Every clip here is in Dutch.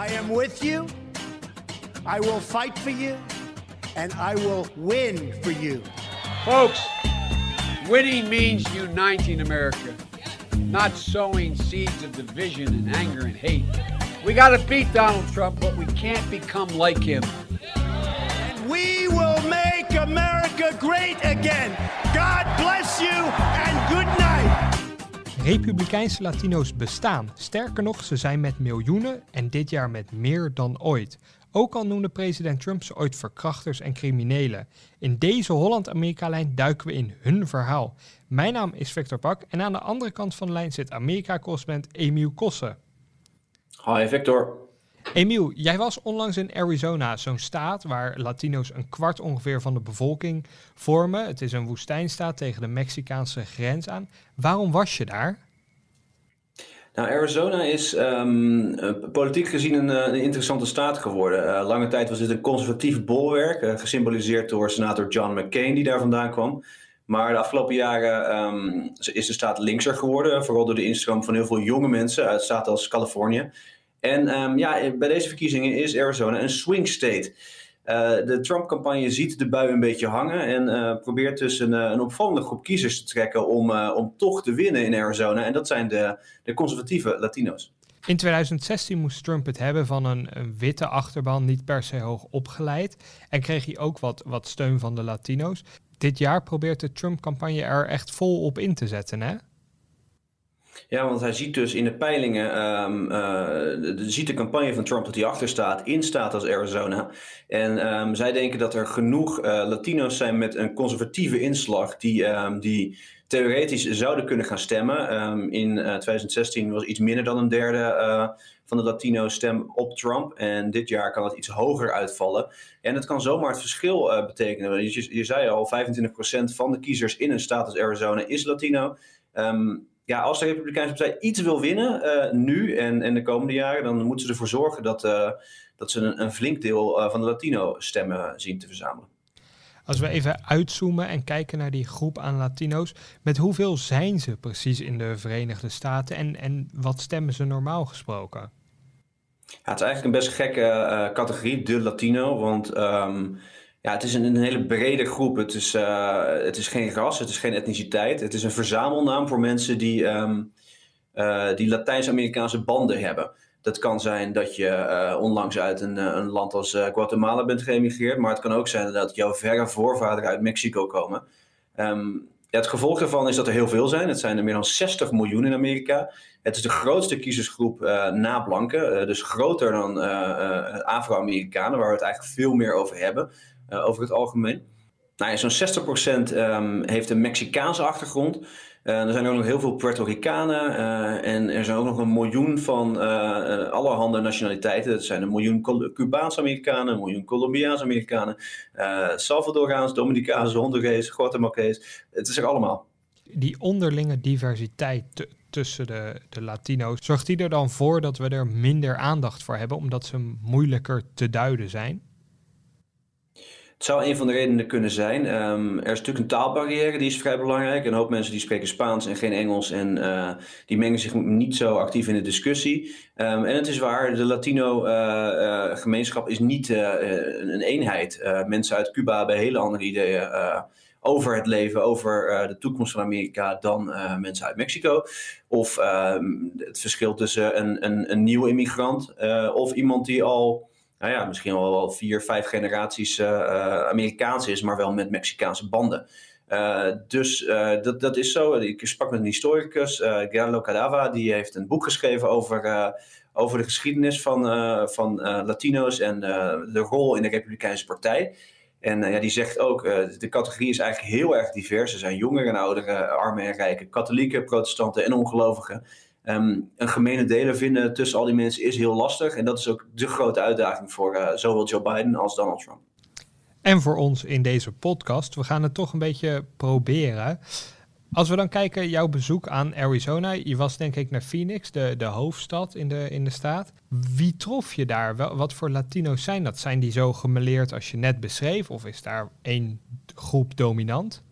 I am with you. I will fight for you. And I will win for you. Folks, winning means uniting America, not sowing seeds of division and anger and hate. We got to beat Donald Trump, but we can't become like him. And we will make America great again. God bless you and good night. Republikeinse Latino's bestaan. Sterker nog, ze zijn met miljoenen en dit jaar met meer dan ooit. Ook al noemde president Trump ze ooit verkrachters en criminelen. In deze Holland-Amerika-lijn duiken we in hun verhaal. Mijn naam is Victor Pak en aan de andere kant van de lijn zit Amerika-correspondent Emiel Kossen. Hi Victor. Emiel, jij was onlangs in Arizona, zo'n staat waar Latino's een kwart ongeveer van de bevolking vormen. Het is een woestijnstaat tegen de Mexicaanse grens aan. Waarom was je daar? Nou, Arizona is um, politiek gezien een, eh, een, interessante staat geworden. Uh, lange tijd was dit een conservatief bolwerk, uh, gesymboliseerd door senator John McCain, die daar vandaan kwam. Maar de afgelopen jaren um, is de staat linkser geworden, vooral door de instroom van heel veel jonge mensen uit staten als Californië. En um, ja, bij deze verkiezingen is Arizona een swing state. Uh, de Trump-campagne ziet de bui een beetje hangen en uh, probeert dus een, een, opvallende groep kiezers te trekken om, om toch te winnen in Arizona. En dat zijn de, de conservatieve Latino's. In 2016 moest Trump het hebben van een, een, witte achterban, niet per se hoog opgeleid. En kreeg hij ook wat, wat steun van de Latino's. Dit jaar probeert de Trump-campagne er echt vol op in te zetten, hè? Ja, want hij ziet dus in de peilingen, um, ziet de campagne van Trump dat hij achter staat, in staat als Arizona. En um, zij denken dat er genoeg uh, Latino's zijn met een conservatieve inslag die, um, die theoretisch zouden kunnen gaan stemmen. in uh, 2016 was iets minder dan een derde van de Latino's stem op Trump. En dit jaar kan het iets hoger uitvallen. En het kan zomaar het verschil betekenen. Je, je zei al, 25% van de kiezers in een staat als Arizona is Latino. Um, ja, als de Republikeinse Partij iets wil winnen, uh, nu en, en de komende jaren, dan moeten ze ervoor zorgen dat, uh, dat ze een, een flink deel uh, van de Latino-stemmen zien te verzamelen. Als we even uitzoomen en kijken naar die groep aan Latino's, met hoeveel zijn ze precies in de Verenigde Staten en, en wat stemmen ze normaal gesproken? Ja, het is eigenlijk een best gekke categorie, de Latino, want um, ja, het is een, een, hele brede groep. Het is, uh, het is geen ras, het is geen etniciteit. Het is een verzamelnaam voor mensen die, um, uh, die Latijns-Amerikaanse banden hebben. Dat kan zijn dat je uh, onlangs uit een, een land als Guatemala bent geëmigreerd. Maar het kan ook zijn dat jouw verre voorvaderen uit Mexico komen. Ja, het gevolg daarvan is dat er heel veel zijn. Het zijn er meer dan 60 miljoen in Amerika. Het is de grootste kiezersgroep na blanken. dus groter dan Afro-Amerikanen, waar we het eigenlijk veel meer over hebben. Uh, over het algemeen. Nou zo'n 60% um, heeft een Mexicaanse achtergrond. Uh, er zijn ook nog heel veel Puerto Ricanen. Uh, en er zijn ook nog een miljoen van allerhande nationaliteiten. Dat zijn een miljoen Cubaans-Amerikanen, een miljoen Colombiaans-Amerikanen, Salvadoraans, Dominicaans, Hondurees, Guatemaltees. Het is er allemaal. Die onderlinge diversiteit tussen de, de Latino's, zorgt die er dan voor dat we er minder aandacht voor hebben, omdat ze moeilijker te duiden zijn? Het zou een van de redenen kunnen zijn. Um, er is natuurlijk een taalbarrière, die is vrij belangrijk. Een hoop mensen die spreken Spaans en geen Engels en uh, die mengen zich niet zo actief in de discussie. Um, en het is waar, de Latino-gemeenschap uh, uh, is niet een eenheid. mensen uit Cuba hebben hele andere ideeën over het leven, over de toekomst van Amerika dan mensen uit Mexico. Of ehm, het verschil tussen een, een, een nieuwe immigrant of iemand die al nou ja, misschien al wel vier, vijf generaties uh, Amerikaans is, maar wel met Mexicaanse banden. Uh, dus dat, dat is zo. Ik sprak met een historicus, uh, Carlo Cadava, die heeft een boek geschreven over, over de geschiedenis van, van Latino's en de rol in de Republikeinse Partij. En ja, die zegt ook, de categorie is eigenlijk heel erg divers. Er zijn jongeren en ouderen, armen en rijken, katholieken, protestanten en ongelovigen. Um, een gemene deler vinden tussen al die mensen is heel lastig. En dat is ook de grote uitdaging voor uh, zowel Joe Biden als Donald Trump. En voor ons in deze podcast. We gaan het toch een beetje proberen. Als we dan kijken, jouw bezoek aan Arizona. Je was denk ik naar Phoenix, de, de hoofdstad in de, in de staat. Wie trof je daar? Wel, wat voor Latino's zijn dat? Zijn die zo gemeleerd als je net beschreef? Of is daar één groep dominant?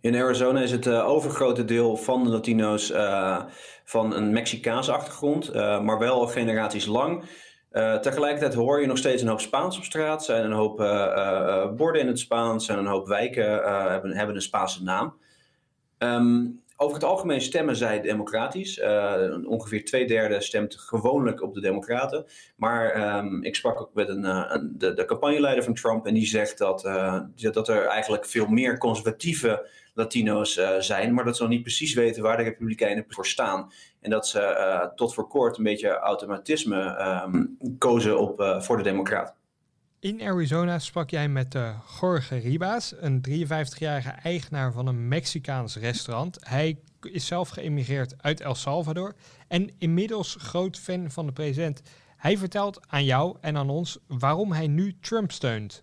In Arizona is het uh, overgrote deel van de Latino's uh, van een Mexicaanse achtergrond, maar wel al generaties lang. tegelijkertijd hoor je nog steeds een hoop Spaans op straat. zijn een hoop borden in het Spaans. zijn een hoop wijken hebben, hebben een Spaanse naam. Um, over het algemeen stemmen zij democratisch. Uh, ongeveer twee derde stemt gewoonlijk op de democraten. Maar um, ik sprak ook met een, uh, de, de campagneleider van Trump en die zegt dat, uh, dat er eigenlijk veel meer conservatieve Latino's zijn, maar dat ze nog niet precies weten waar de Republikeinen voor staan. En dat ze tot voor kort een beetje automatisme um, kozen op, voor de Democraten. In Arizona sprak jij met uh, Jorge Ribas, een 53-jarige eigenaar van een Mexicaans restaurant. Hij is zelf geëmigreerd uit El Salvador en inmiddels groot fan van de president. Hij vertelt aan jou en aan ons waarom hij nu Trump steunt.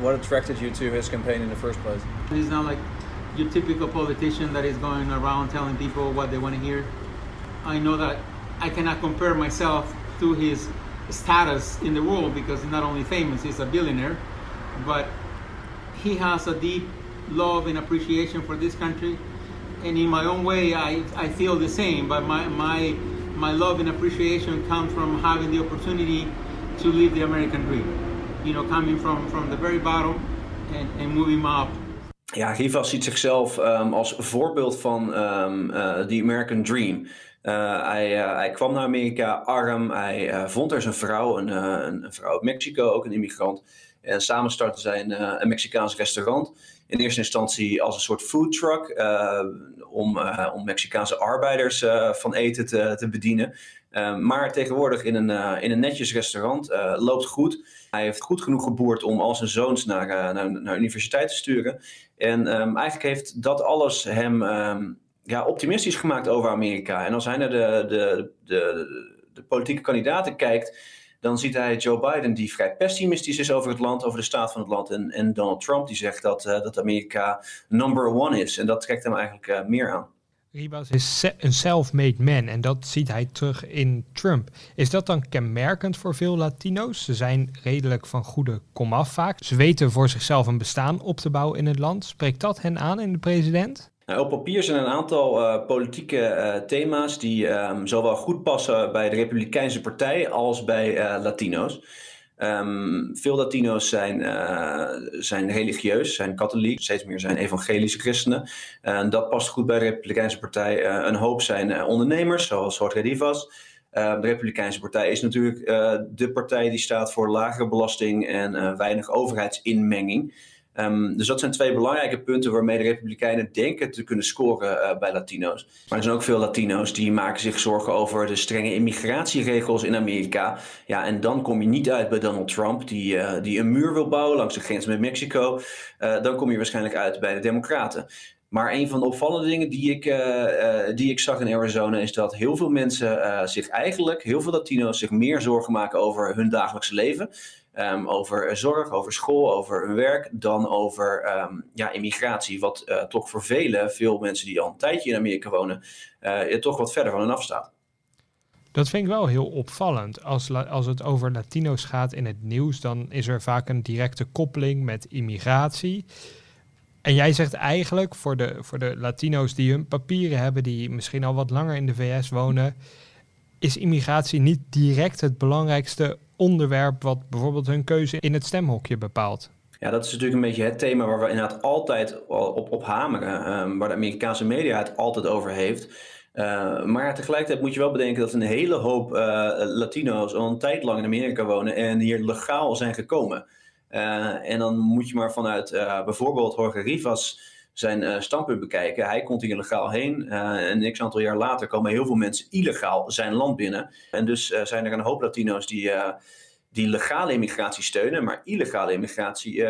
What attracted you to his campaign in the first place? He's not like your typical politician that is going around telling people what they want to hear. I know that I cannot compare myself to his status in the world because he's not only famous, he's a billionaire, but he has a deep love and appreciation for this country. And in my own way, I, I feel the same, but my, my, my love and appreciation comes from having the opportunity to live the American dream. You know, coming from, from the very bottom and, and moving up. Ja, Rivas ziet zichzelf um, als voorbeeld van um, uh, the American Dream. Hij, uh, hij, kwam naar Amerika arm. Hij uh, vond er zijn vrouw, een, een, vrouw uit Mexico, ook een immigrant. En samen startten zij een, een Mexicaans restaurant. In eerste instantie als een soort food truck om, om Mexicaanse arbeiders van eten te, te bedienen. maar tegenwoordig in een, in een netjes restaurant loopt goed. Hij heeft goed genoeg geboerd om al zijn zoons naar, naar, universiteit te sturen. En um, eigenlijk heeft dat alles hem um, ja, optimistisch gemaakt over Amerika. En als hij naar de, de, de, de, politieke kandidaten kijkt, dan ziet hij Joe Biden die vrij pessimistisch is over het land, over de staat van het land. En, en Donald Trump die zegt dat, uh, dat Amerika number one is. En dat trekt hem eigenlijk uh, meer aan. Ribas is een self-made man en dat ziet hij terug in Trump. Is dat dan kenmerkend voor veel Latino's? Ze zijn redelijk van goede komaf vaak. Ze weten voor zichzelf een bestaan op te bouwen in het land. Spreekt dat hen aan in de president? Nou, op papier zijn een aantal uh, politieke uh, thema's die um, zowel goed passen bij de Republikeinse Partij als bij uh, Latino's. Um, veel Latino's zijn, zijn religieus, zijn katholiek, steeds meer zijn evangelische christenen. En dat past goed bij de Republikeinse Partij. een hoop zijn ondernemers, zoals Jorge Rivas. de Republikeinse Partij is natuurlijk de partij die staat voor lagere belasting en weinig overheidsinmenging. Um, dus dat zijn twee belangrijke punten waarmee de Republikeinen denken te kunnen scoren uh, bij Latino's. Maar er zijn ook veel Latino's die maken zich zorgen over de strenge immigratieregels in Amerika. Ja, en dan kom je niet uit bij Donald Trump, die, uh, die een muur wil bouwen langs de grens met Mexico. Uh, dan kom je waarschijnlijk uit bij de Democraten. Maar een van de opvallende dingen die ik, die ik zag in Arizona is dat heel veel mensen zich eigenlijk, heel veel Latino's, zich meer zorgen maken over hun dagelijkse leven. Um, over zorg, over school, over hun werk, dan over um, ja, immigratie. Wat toch voor velen, veel mensen die al een tijdje in Amerika wonen, toch wat verder van hen afstaat. Dat vind ik wel heel opvallend. Als, als het over Latino's gaat in het nieuws, dan is er vaak een directe koppeling met immigratie. En jij zegt eigenlijk voor de, voor de Latino's die hun papieren hebben, die misschien al wat langer in de VS wonen, is immigratie niet direct het belangrijkste onderwerp wat bijvoorbeeld hun keuze in het stemhokje bepaalt. Ja, dat is natuurlijk een beetje het thema waar we inderdaad altijd op, op hameren, um, waar de Amerikaanse media het altijd over heeft. Uh, maar tegelijkertijd moet je wel bedenken dat een hele hoop uh, Latino's al een tijd lang in Amerika wonen en hier legaal zijn gekomen. Uh, en dan moet je maar vanuit bijvoorbeeld Jorge Rivas zijn standpunt bekijken. Hij komt hier legaal heen en niks aantal jaar later komen heel veel mensen illegaal zijn land binnen. En dus zijn er een hoop Latino's die die legale immigratie steunen, maar illegale immigratie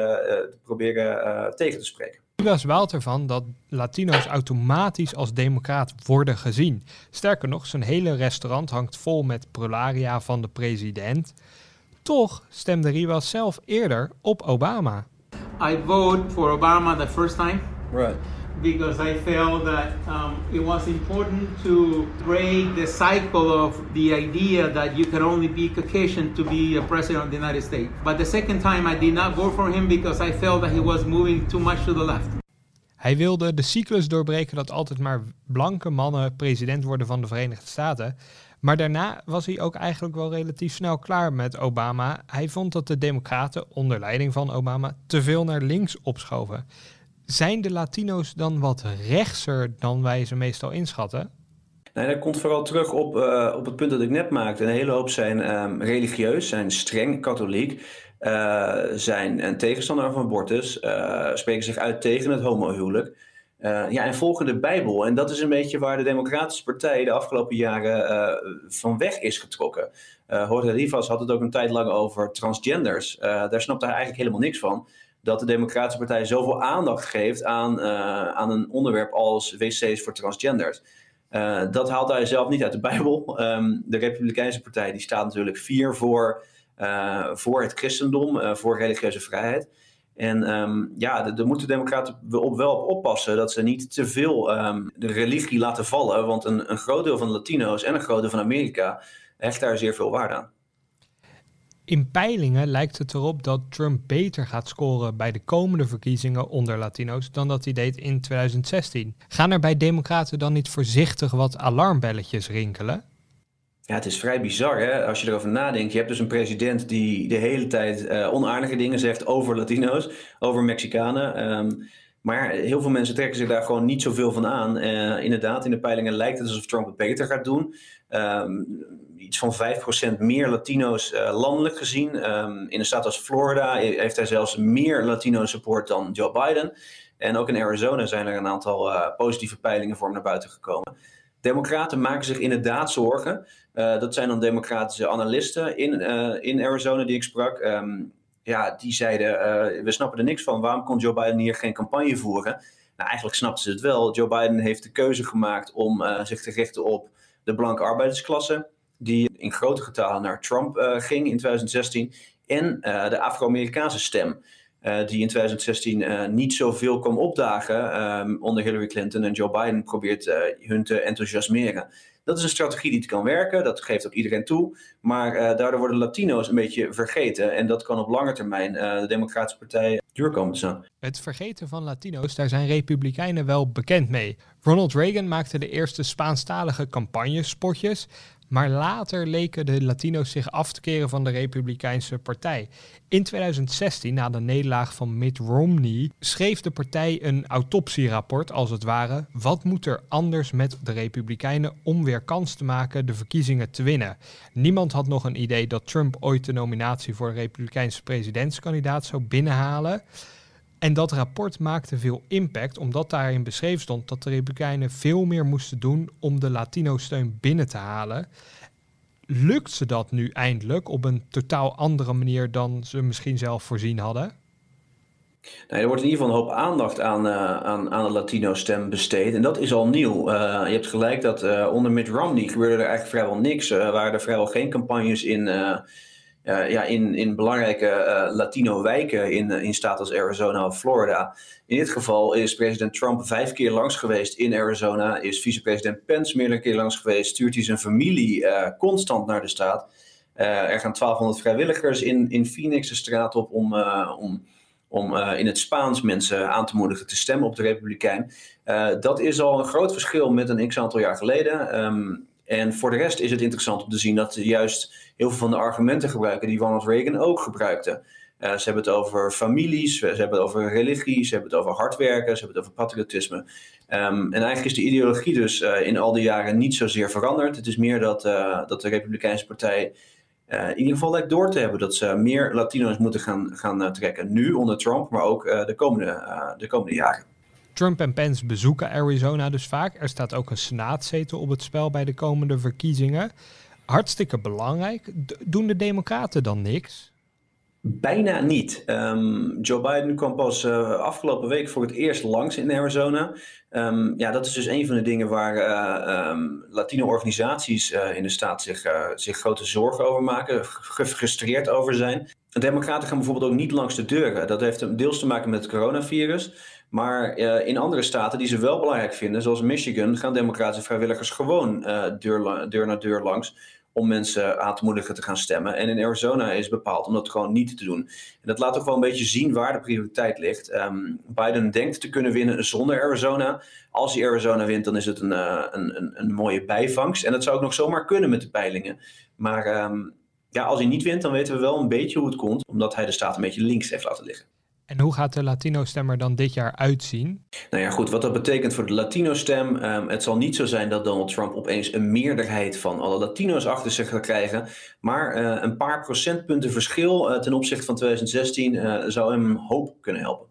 proberen tegen te spreken. Lucas waalt ervan dat Latino's automatisch als democraat worden gezien. Sterker nog, zijn hele restaurant hangt vol met prolaria van de president. Toch stemde Rivas zelf eerder op Obama. I vote for Obama the first time. Right. because I felt that um, it was important to break the cycle of the idea that you can only be Caucasian to be a president of the United States. But the second time I did not vote for him because I felt that he was moving too much to the left. Hij wilde de cyclus doorbreken dat altijd maar blanke mannen president worden van de Verenigde Staten. Maar daarna was hij ook eigenlijk wel relatief snel klaar met Obama. Hij vond dat de Democraten, onder leiding van Obama, te veel naar links opschoven. Zijn de Latino's dan wat rechtser dan wij ze meestal inschatten? Nee, dat komt vooral terug op, uh, op het punt dat ik net maakte. Een hele hoop zijn um, religieus, zijn streng katholiek, uh, zijn een tegenstander van abortus, uh, spreken zich uit tegen het homohuwelijk. Ja, en volgen de Bijbel. En dat is een beetje waar de Democratische Partij de afgelopen jaren van weg is getrokken. Uh, Jorge Rivas had het ook een tijd lang over transgenders. daar snapte hij eigenlijk helemaal niks van dat de Democratische Partij zoveel aandacht geeft aan, aan een onderwerp als wc's voor transgenders. Dat haalt hij zelf niet uit de Bijbel. Um, de Republikeinse Partij die staat natuurlijk vier voor, voor het christendom, voor religieuze vrijheid. En um, ja, daar moeten democraten op wel op oppassen dat ze niet te veel um, de religie laten vallen. Want een, een groot deel van de Latino's en een groot deel van Amerika hecht daar zeer veel waarde aan. In peilingen lijkt het erop dat Trump beter gaat scoren bij de komende verkiezingen onder Latino's dan dat hij deed in 2016. Gaan er bij Democraten dan niet voorzichtig wat alarmbelletjes rinkelen? Ja, het is vrij bizar hè? als je erover nadenkt. Je hebt dus een president die de hele tijd uh, onaardige dingen zegt over Latino's, over Mexicanen. Um, maar heel veel mensen trekken zich daar gewoon niet zoveel van aan. Uh, inderdaad, in de peilingen lijkt het alsof Trump het beter gaat doen. Um, iets van 5% meer Latino's uh, landelijk gezien. Um, in een staat als Florida heeft hij zelfs meer Latino support dan Joe Biden. En ook in Arizona zijn er een aantal positieve peilingen voor hem naar buiten gekomen. Democraten maken zich inderdaad zorgen. Uh, dat zijn dan democratische analisten in, in Arizona die ik sprak. Um, ja, die zeiden, we snappen er niks van. Waarom kon Joe Biden hier geen campagne voeren? Nou, eigenlijk snapten ze het wel. Joe Biden heeft de keuze gemaakt om zich te richten op de blanke arbeidersklasse die in grote getalen naar Trump ging in 2016. En de Afro-Amerikaanse stem, uh, die in 2016 niet zoveel kwam opdagen um, onder Hillary Clinton. En Joe Biden probeert hun te enthousiasmeren. Dat is een strategie die kan werken, dat geeft ook iedereen toe. Maar daardoor worden Latino's een beetje vergeten. En dat kan op lange termijn de Democratische Partij duur komen te staan. Het vergeten van Latino's, daar zijn Republikeinen wel bekend mee. Ronald Reagan maakte de eerste Spaanstalige campagnespotjes. Maar later leken de Latino's zich af te keren van de Republikeinse Partij. In 2016, na de nederlaag van Mitt Romney, schreef de partij een autopsierapport, als het ware. Wat moet er anders met de Republikeinen om weer kans te maken de verkiezingen te winnen? Niemand had nog een idee dat Trump ooit de nominatie voor de Republikeinse presidentskandidaat zou binnenhalen. En dat rapport maakte veel impact, omdat daarin beschreven stond dat de Republikeinen veel meer moesten doen om de Latino-steun binnen te halen. Lukt ze dat nu eindelijk op een totaal andere manier dan ze misschien zelf voorzien hadden? Nou, er wordt in ieder geval een hoop aandacht aan, uh, aan, aan de Latino-stem besteed. En dat is al nieuw. Uh, je hebt gelijk dat uh, onder Mitt Romney gebeurde er eigenlijk vrijwel niks. Er waren er vrijwel geen campagnes in uh, ja, in, in belangrijke uh, Latino-wijken in, in staten als Arizona of Florida. In dit geval is president Trump vijf keer langs geweest in Arizona, is vicepresident Pence meerdere keer langs geweest, stuurt hij zijn familie constant naar de staat. er gaan 1200 vrijwilligers in, in Phoenix de straat op om, om, om in het Spaans mensen aan te moedigen te stemmen op de Republikein. dat is al een groot verschil met een x aantal jaar geleden. Um, en voor de rest is het interessant om te zien dat ze juist heel veel van de argumenten gebruiken die Ronald Reagan ook gebruikte. Uh, ze hebben het over families, ze hebben het over religie, ze hebben het over hard werken, ze hebben het over patriotisme. Um, en eigenlijk is de ideologie dus uh, in al die jaren niet zozeer veranderd. Het is meer dat, uh, dat de Republikeinse Partij in ieder geval lijkt door te hebben dat ze meer Latino's moeten gaan, gaan trekken. Nu onder Trump, maar ook de, komende, de komende jaren. Trump en Pence bezoeken Arizona dus vaak. Er staat ook een senaatzetel op het spel bij de komende verkiezingen. Hartstikke belangrijk. doen de Democraten dan niks? Bijna niet. Um, Joe Biden kwam pas uh, afgelopen week voor het eerst langs in Arizona. Um, ja, dat is dus een van de dingen waar uh, um, Latino-organisaties uh, in de staat zich, zich grote zorgen over maken, gefrustreerd over zijn. De Democraten gaan bijvoorbeeld ook niet langs de deuren. Dat heeft deels te maken met het coronavirus. Maar uh, in andere staten die ze wel belangrijk vinden, zoals Michigan, gaan democratische vrijwilligers gewoon uh, deur, naar deur langs om mensen aan te moedigen te gaan stemmen. En in Arizona is bepaald om dat gewoon niet te doen. En dat laat ook wel een beetje zien waar de prioriteit ligt. Ehm, Biden denkt te kunnen winnen zonder Arizona. Als hij Arizona wint, dan is het een, uh, een, een, een, mooie bijvangst. En dat zou ook nog zomaar kunnen met de peilingen. Maar ehm, ja, als hij niet wint, dan weten we wel een beetje hoe het komt, omdat hij de staat een beetje links heeft laten liggen. En hoe gaat de Latino-stemmer dan dit jaar uitzien? Nou ja, goed, wat dat betekent voor de Latino-stem. Um, het zal niet zo zijn dat Donald Trump opeens een meerderheid van alle Latino's achter zich gaat krijgen. Maar uh, een paar procentpunten verschil uh, ten opzichte van 2016 uh, zou hem hoop kunnen helpen.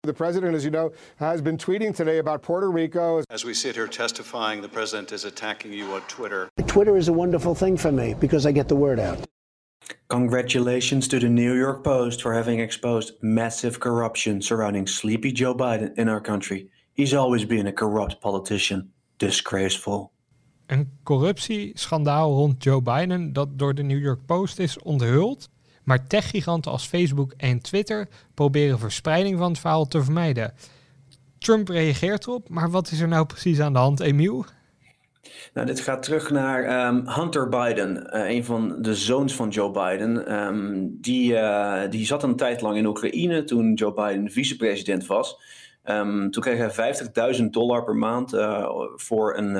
The president, as you know, has been tweeting today about Puerto Rico. As we sit here testifying, the president is attacking you on Twitter. Twitter is a wonderful thing for me because I get the word out. Congratulations to the New York Post for having exposed massive corruption surrounding sleepy Joe Biden in our country. He's always been a corrupt politician. Disgraceful. Een corruptieschandaal rond Joe Biden dat door de New York Post is onthuld. Maar techgiganten als Facebook en Twitter proberen verspreiding van het verhaal te vermijden. Trump reageert erop, maar wat is er nou precies aan de hand, Emiel? Nou, dit gaat terug naar um, Hunter Biden, uh, een van de zoons van Joe Biden. Um, die, uh, die zat een tijd lang in Oekraïne toen Joe Biden vicepresident was. Um, toen kreeg hij 50.000 dollar per maand uh, voor een,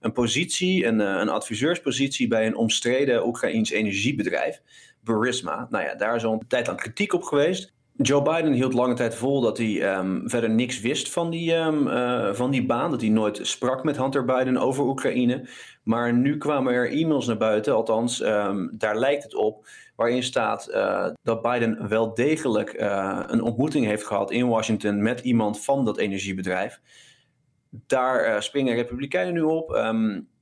een positie, een, een adviseurspositie bij een omstreden Oekraïns energiebedrijf. Burisma. Nou ja, daar is al een tijd lang kritiek op geweest. Joe Biden hield lange tijd vol dat hij um, verder niks wist van die, um, uh, van die baan. Dat hij nooit sprak met Hunter Biden over Oekraïne. Maar nu kwamen er e-mails naar buiten, althans, um, daar lijkt het op. Waarin staat uh, dat Biden wel degelijk uh, een ontmoeting heeft gehad in Washington met iemand van dat energiebedrijf. Daar springen Republikeinen nu op.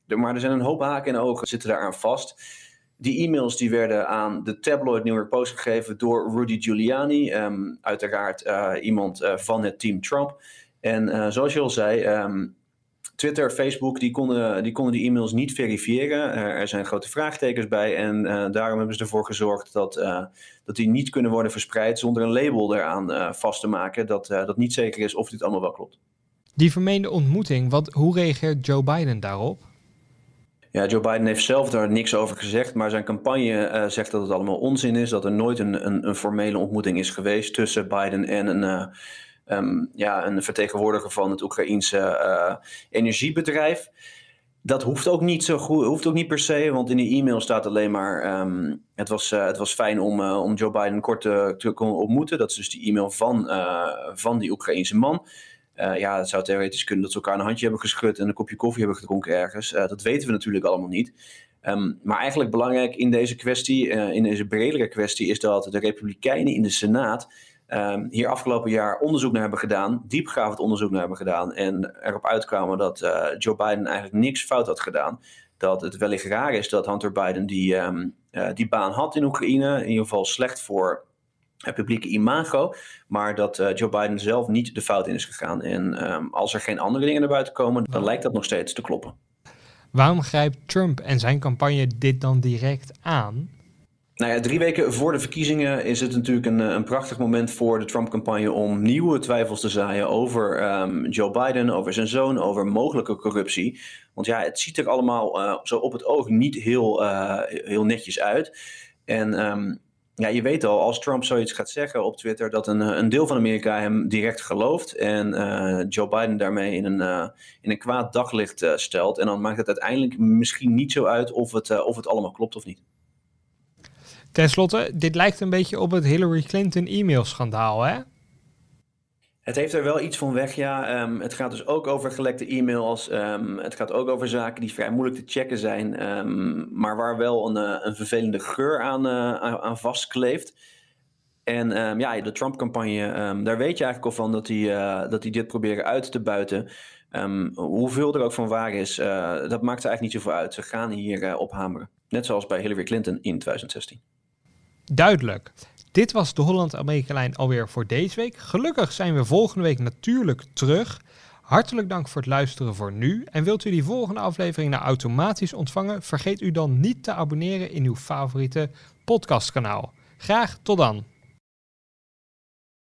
maar er zijn een hoop haken en ogen zitten daar aan vast. Die e-mails die werden aan de tabloid New York Post gegeven door Rudy Giuliani, um, uiteraard uh, iemand uh, van het team Trump. En uh, zoals je al zei, um, Twitter, Facebook, die konden, die konden die e-mails niet verifiëren. er zijn grote vraagtekens bij en daarom hebben ze ervoor gezorgd dat, dat die niet kunnen worden verspreid zonder een label eraan vast te maken dat, dat niet zeker is of dit allemaal wel klopt. Die vermeende ontmoeting, wat, hoe reageert Joe Biden daarop? Ja, Joe Biden heeft zelf daar niks over gezegd, maar zijn campagne uh, zegt dat het allemaal onzin is, dat er nooit een, een, een formele ontmoeting is geweest tussen Biden en een, uh, um, ja, een vertegenwoordiger van het Oekraïense uh, energiebedrijf. Dat hoeft ook niet zo goed, hoeft ook niet per se, want in die e-mail staat alleen maar: um, het, was, het was fijn om, om Joe Biden kort te, te ontmoeten. Dat is dus die e-mail van, van die Oekraïense man. Uh, ja, het zou theoretisch kunnen dat ze elkaar een handje hebben geschud en een kopje koffie hebben gedronken ergens. Uh, dat weten we natuurlijk allemaal niet. Um, maar eigenlijk belangrijk in deze kwestie, uh, in deze bredere kwestie, is dat de Republikeinen in de Senaat um, hier afgelopen jaar onderzoek naar hebben gedaan, diepgaand onderzoek naar hebben gedaan. En erop uitkwamen dat Joe Biden eigenlijk niks fout had gedaan. Dat het wellicht raar is dat Hunter Biden die, um, die baan had in Oekraïne. In ieder geval slecht voor het publieke imago, maar dat uh, Joe Biden zelf niet de fout in is gegaan. En um, als er geen andere dingen naar buiten komen, dan lijkt dat nog steeds te kloppen. Waarom grijpt Trump en zijn campagne dit dan direct aan? Nou ja, drie weken voor de verkiezingen is het natuurlijk een, een prachtig moment voor de Trump-campagne om nieuwe twijfels te zaaien over um, Joe Biden, over zijn zoon, over mogelijke corruptie. Want ja, het ziet er allemaal uh, zo op het oog niet heel, uh, heel netjes uit. En um, ja, je weet al, als Trump zoiets gaat zeggen op Twitter, dat een, een deel van Amerika hem direct gelooft. En uh, Joe Biden daarmee in een, uh, in een kwaad daglicht stelt. En dan maakt het uiteindelijk misschien niet zo uit of het, of het allemaal klopt of niet. Ten slotte, dit lijkt een beetje op het Hillary Clinton e-mailschandaal, hè? Het heeft er wel iets van weg, ja. Um, het gaat dus ook over gelekte e-mails. Um, het gaat ook over zaken die vrij moeilijk te checken zijn, um, maar waar wel een, uh, een vervelende geur aan, uh, aan vastkleeft. En ja, de Trump-campagne, daar weet je eigenlijk al van dat die, uh, dat die dit proberen uit te buiten. hoeveel er ook van waar is, dat maakt er eigenlijk niet zoveel uit. Ze gaan hier op hameren. Net zoals bij Hillary Clinton in 2016. Duidelijk. Dit was de Holland-Amerika-lijn alweer voor deze week. Gelukkig zijn we volgende week natuurlijk terug. Hartelijk dank voor het luisteren voor nu. En wilt u die volgende aflevering nou automatisch ontvangen? Vergeet u dan niet te abonneren in uw favoriete podcastkanaal. Graag tot dan.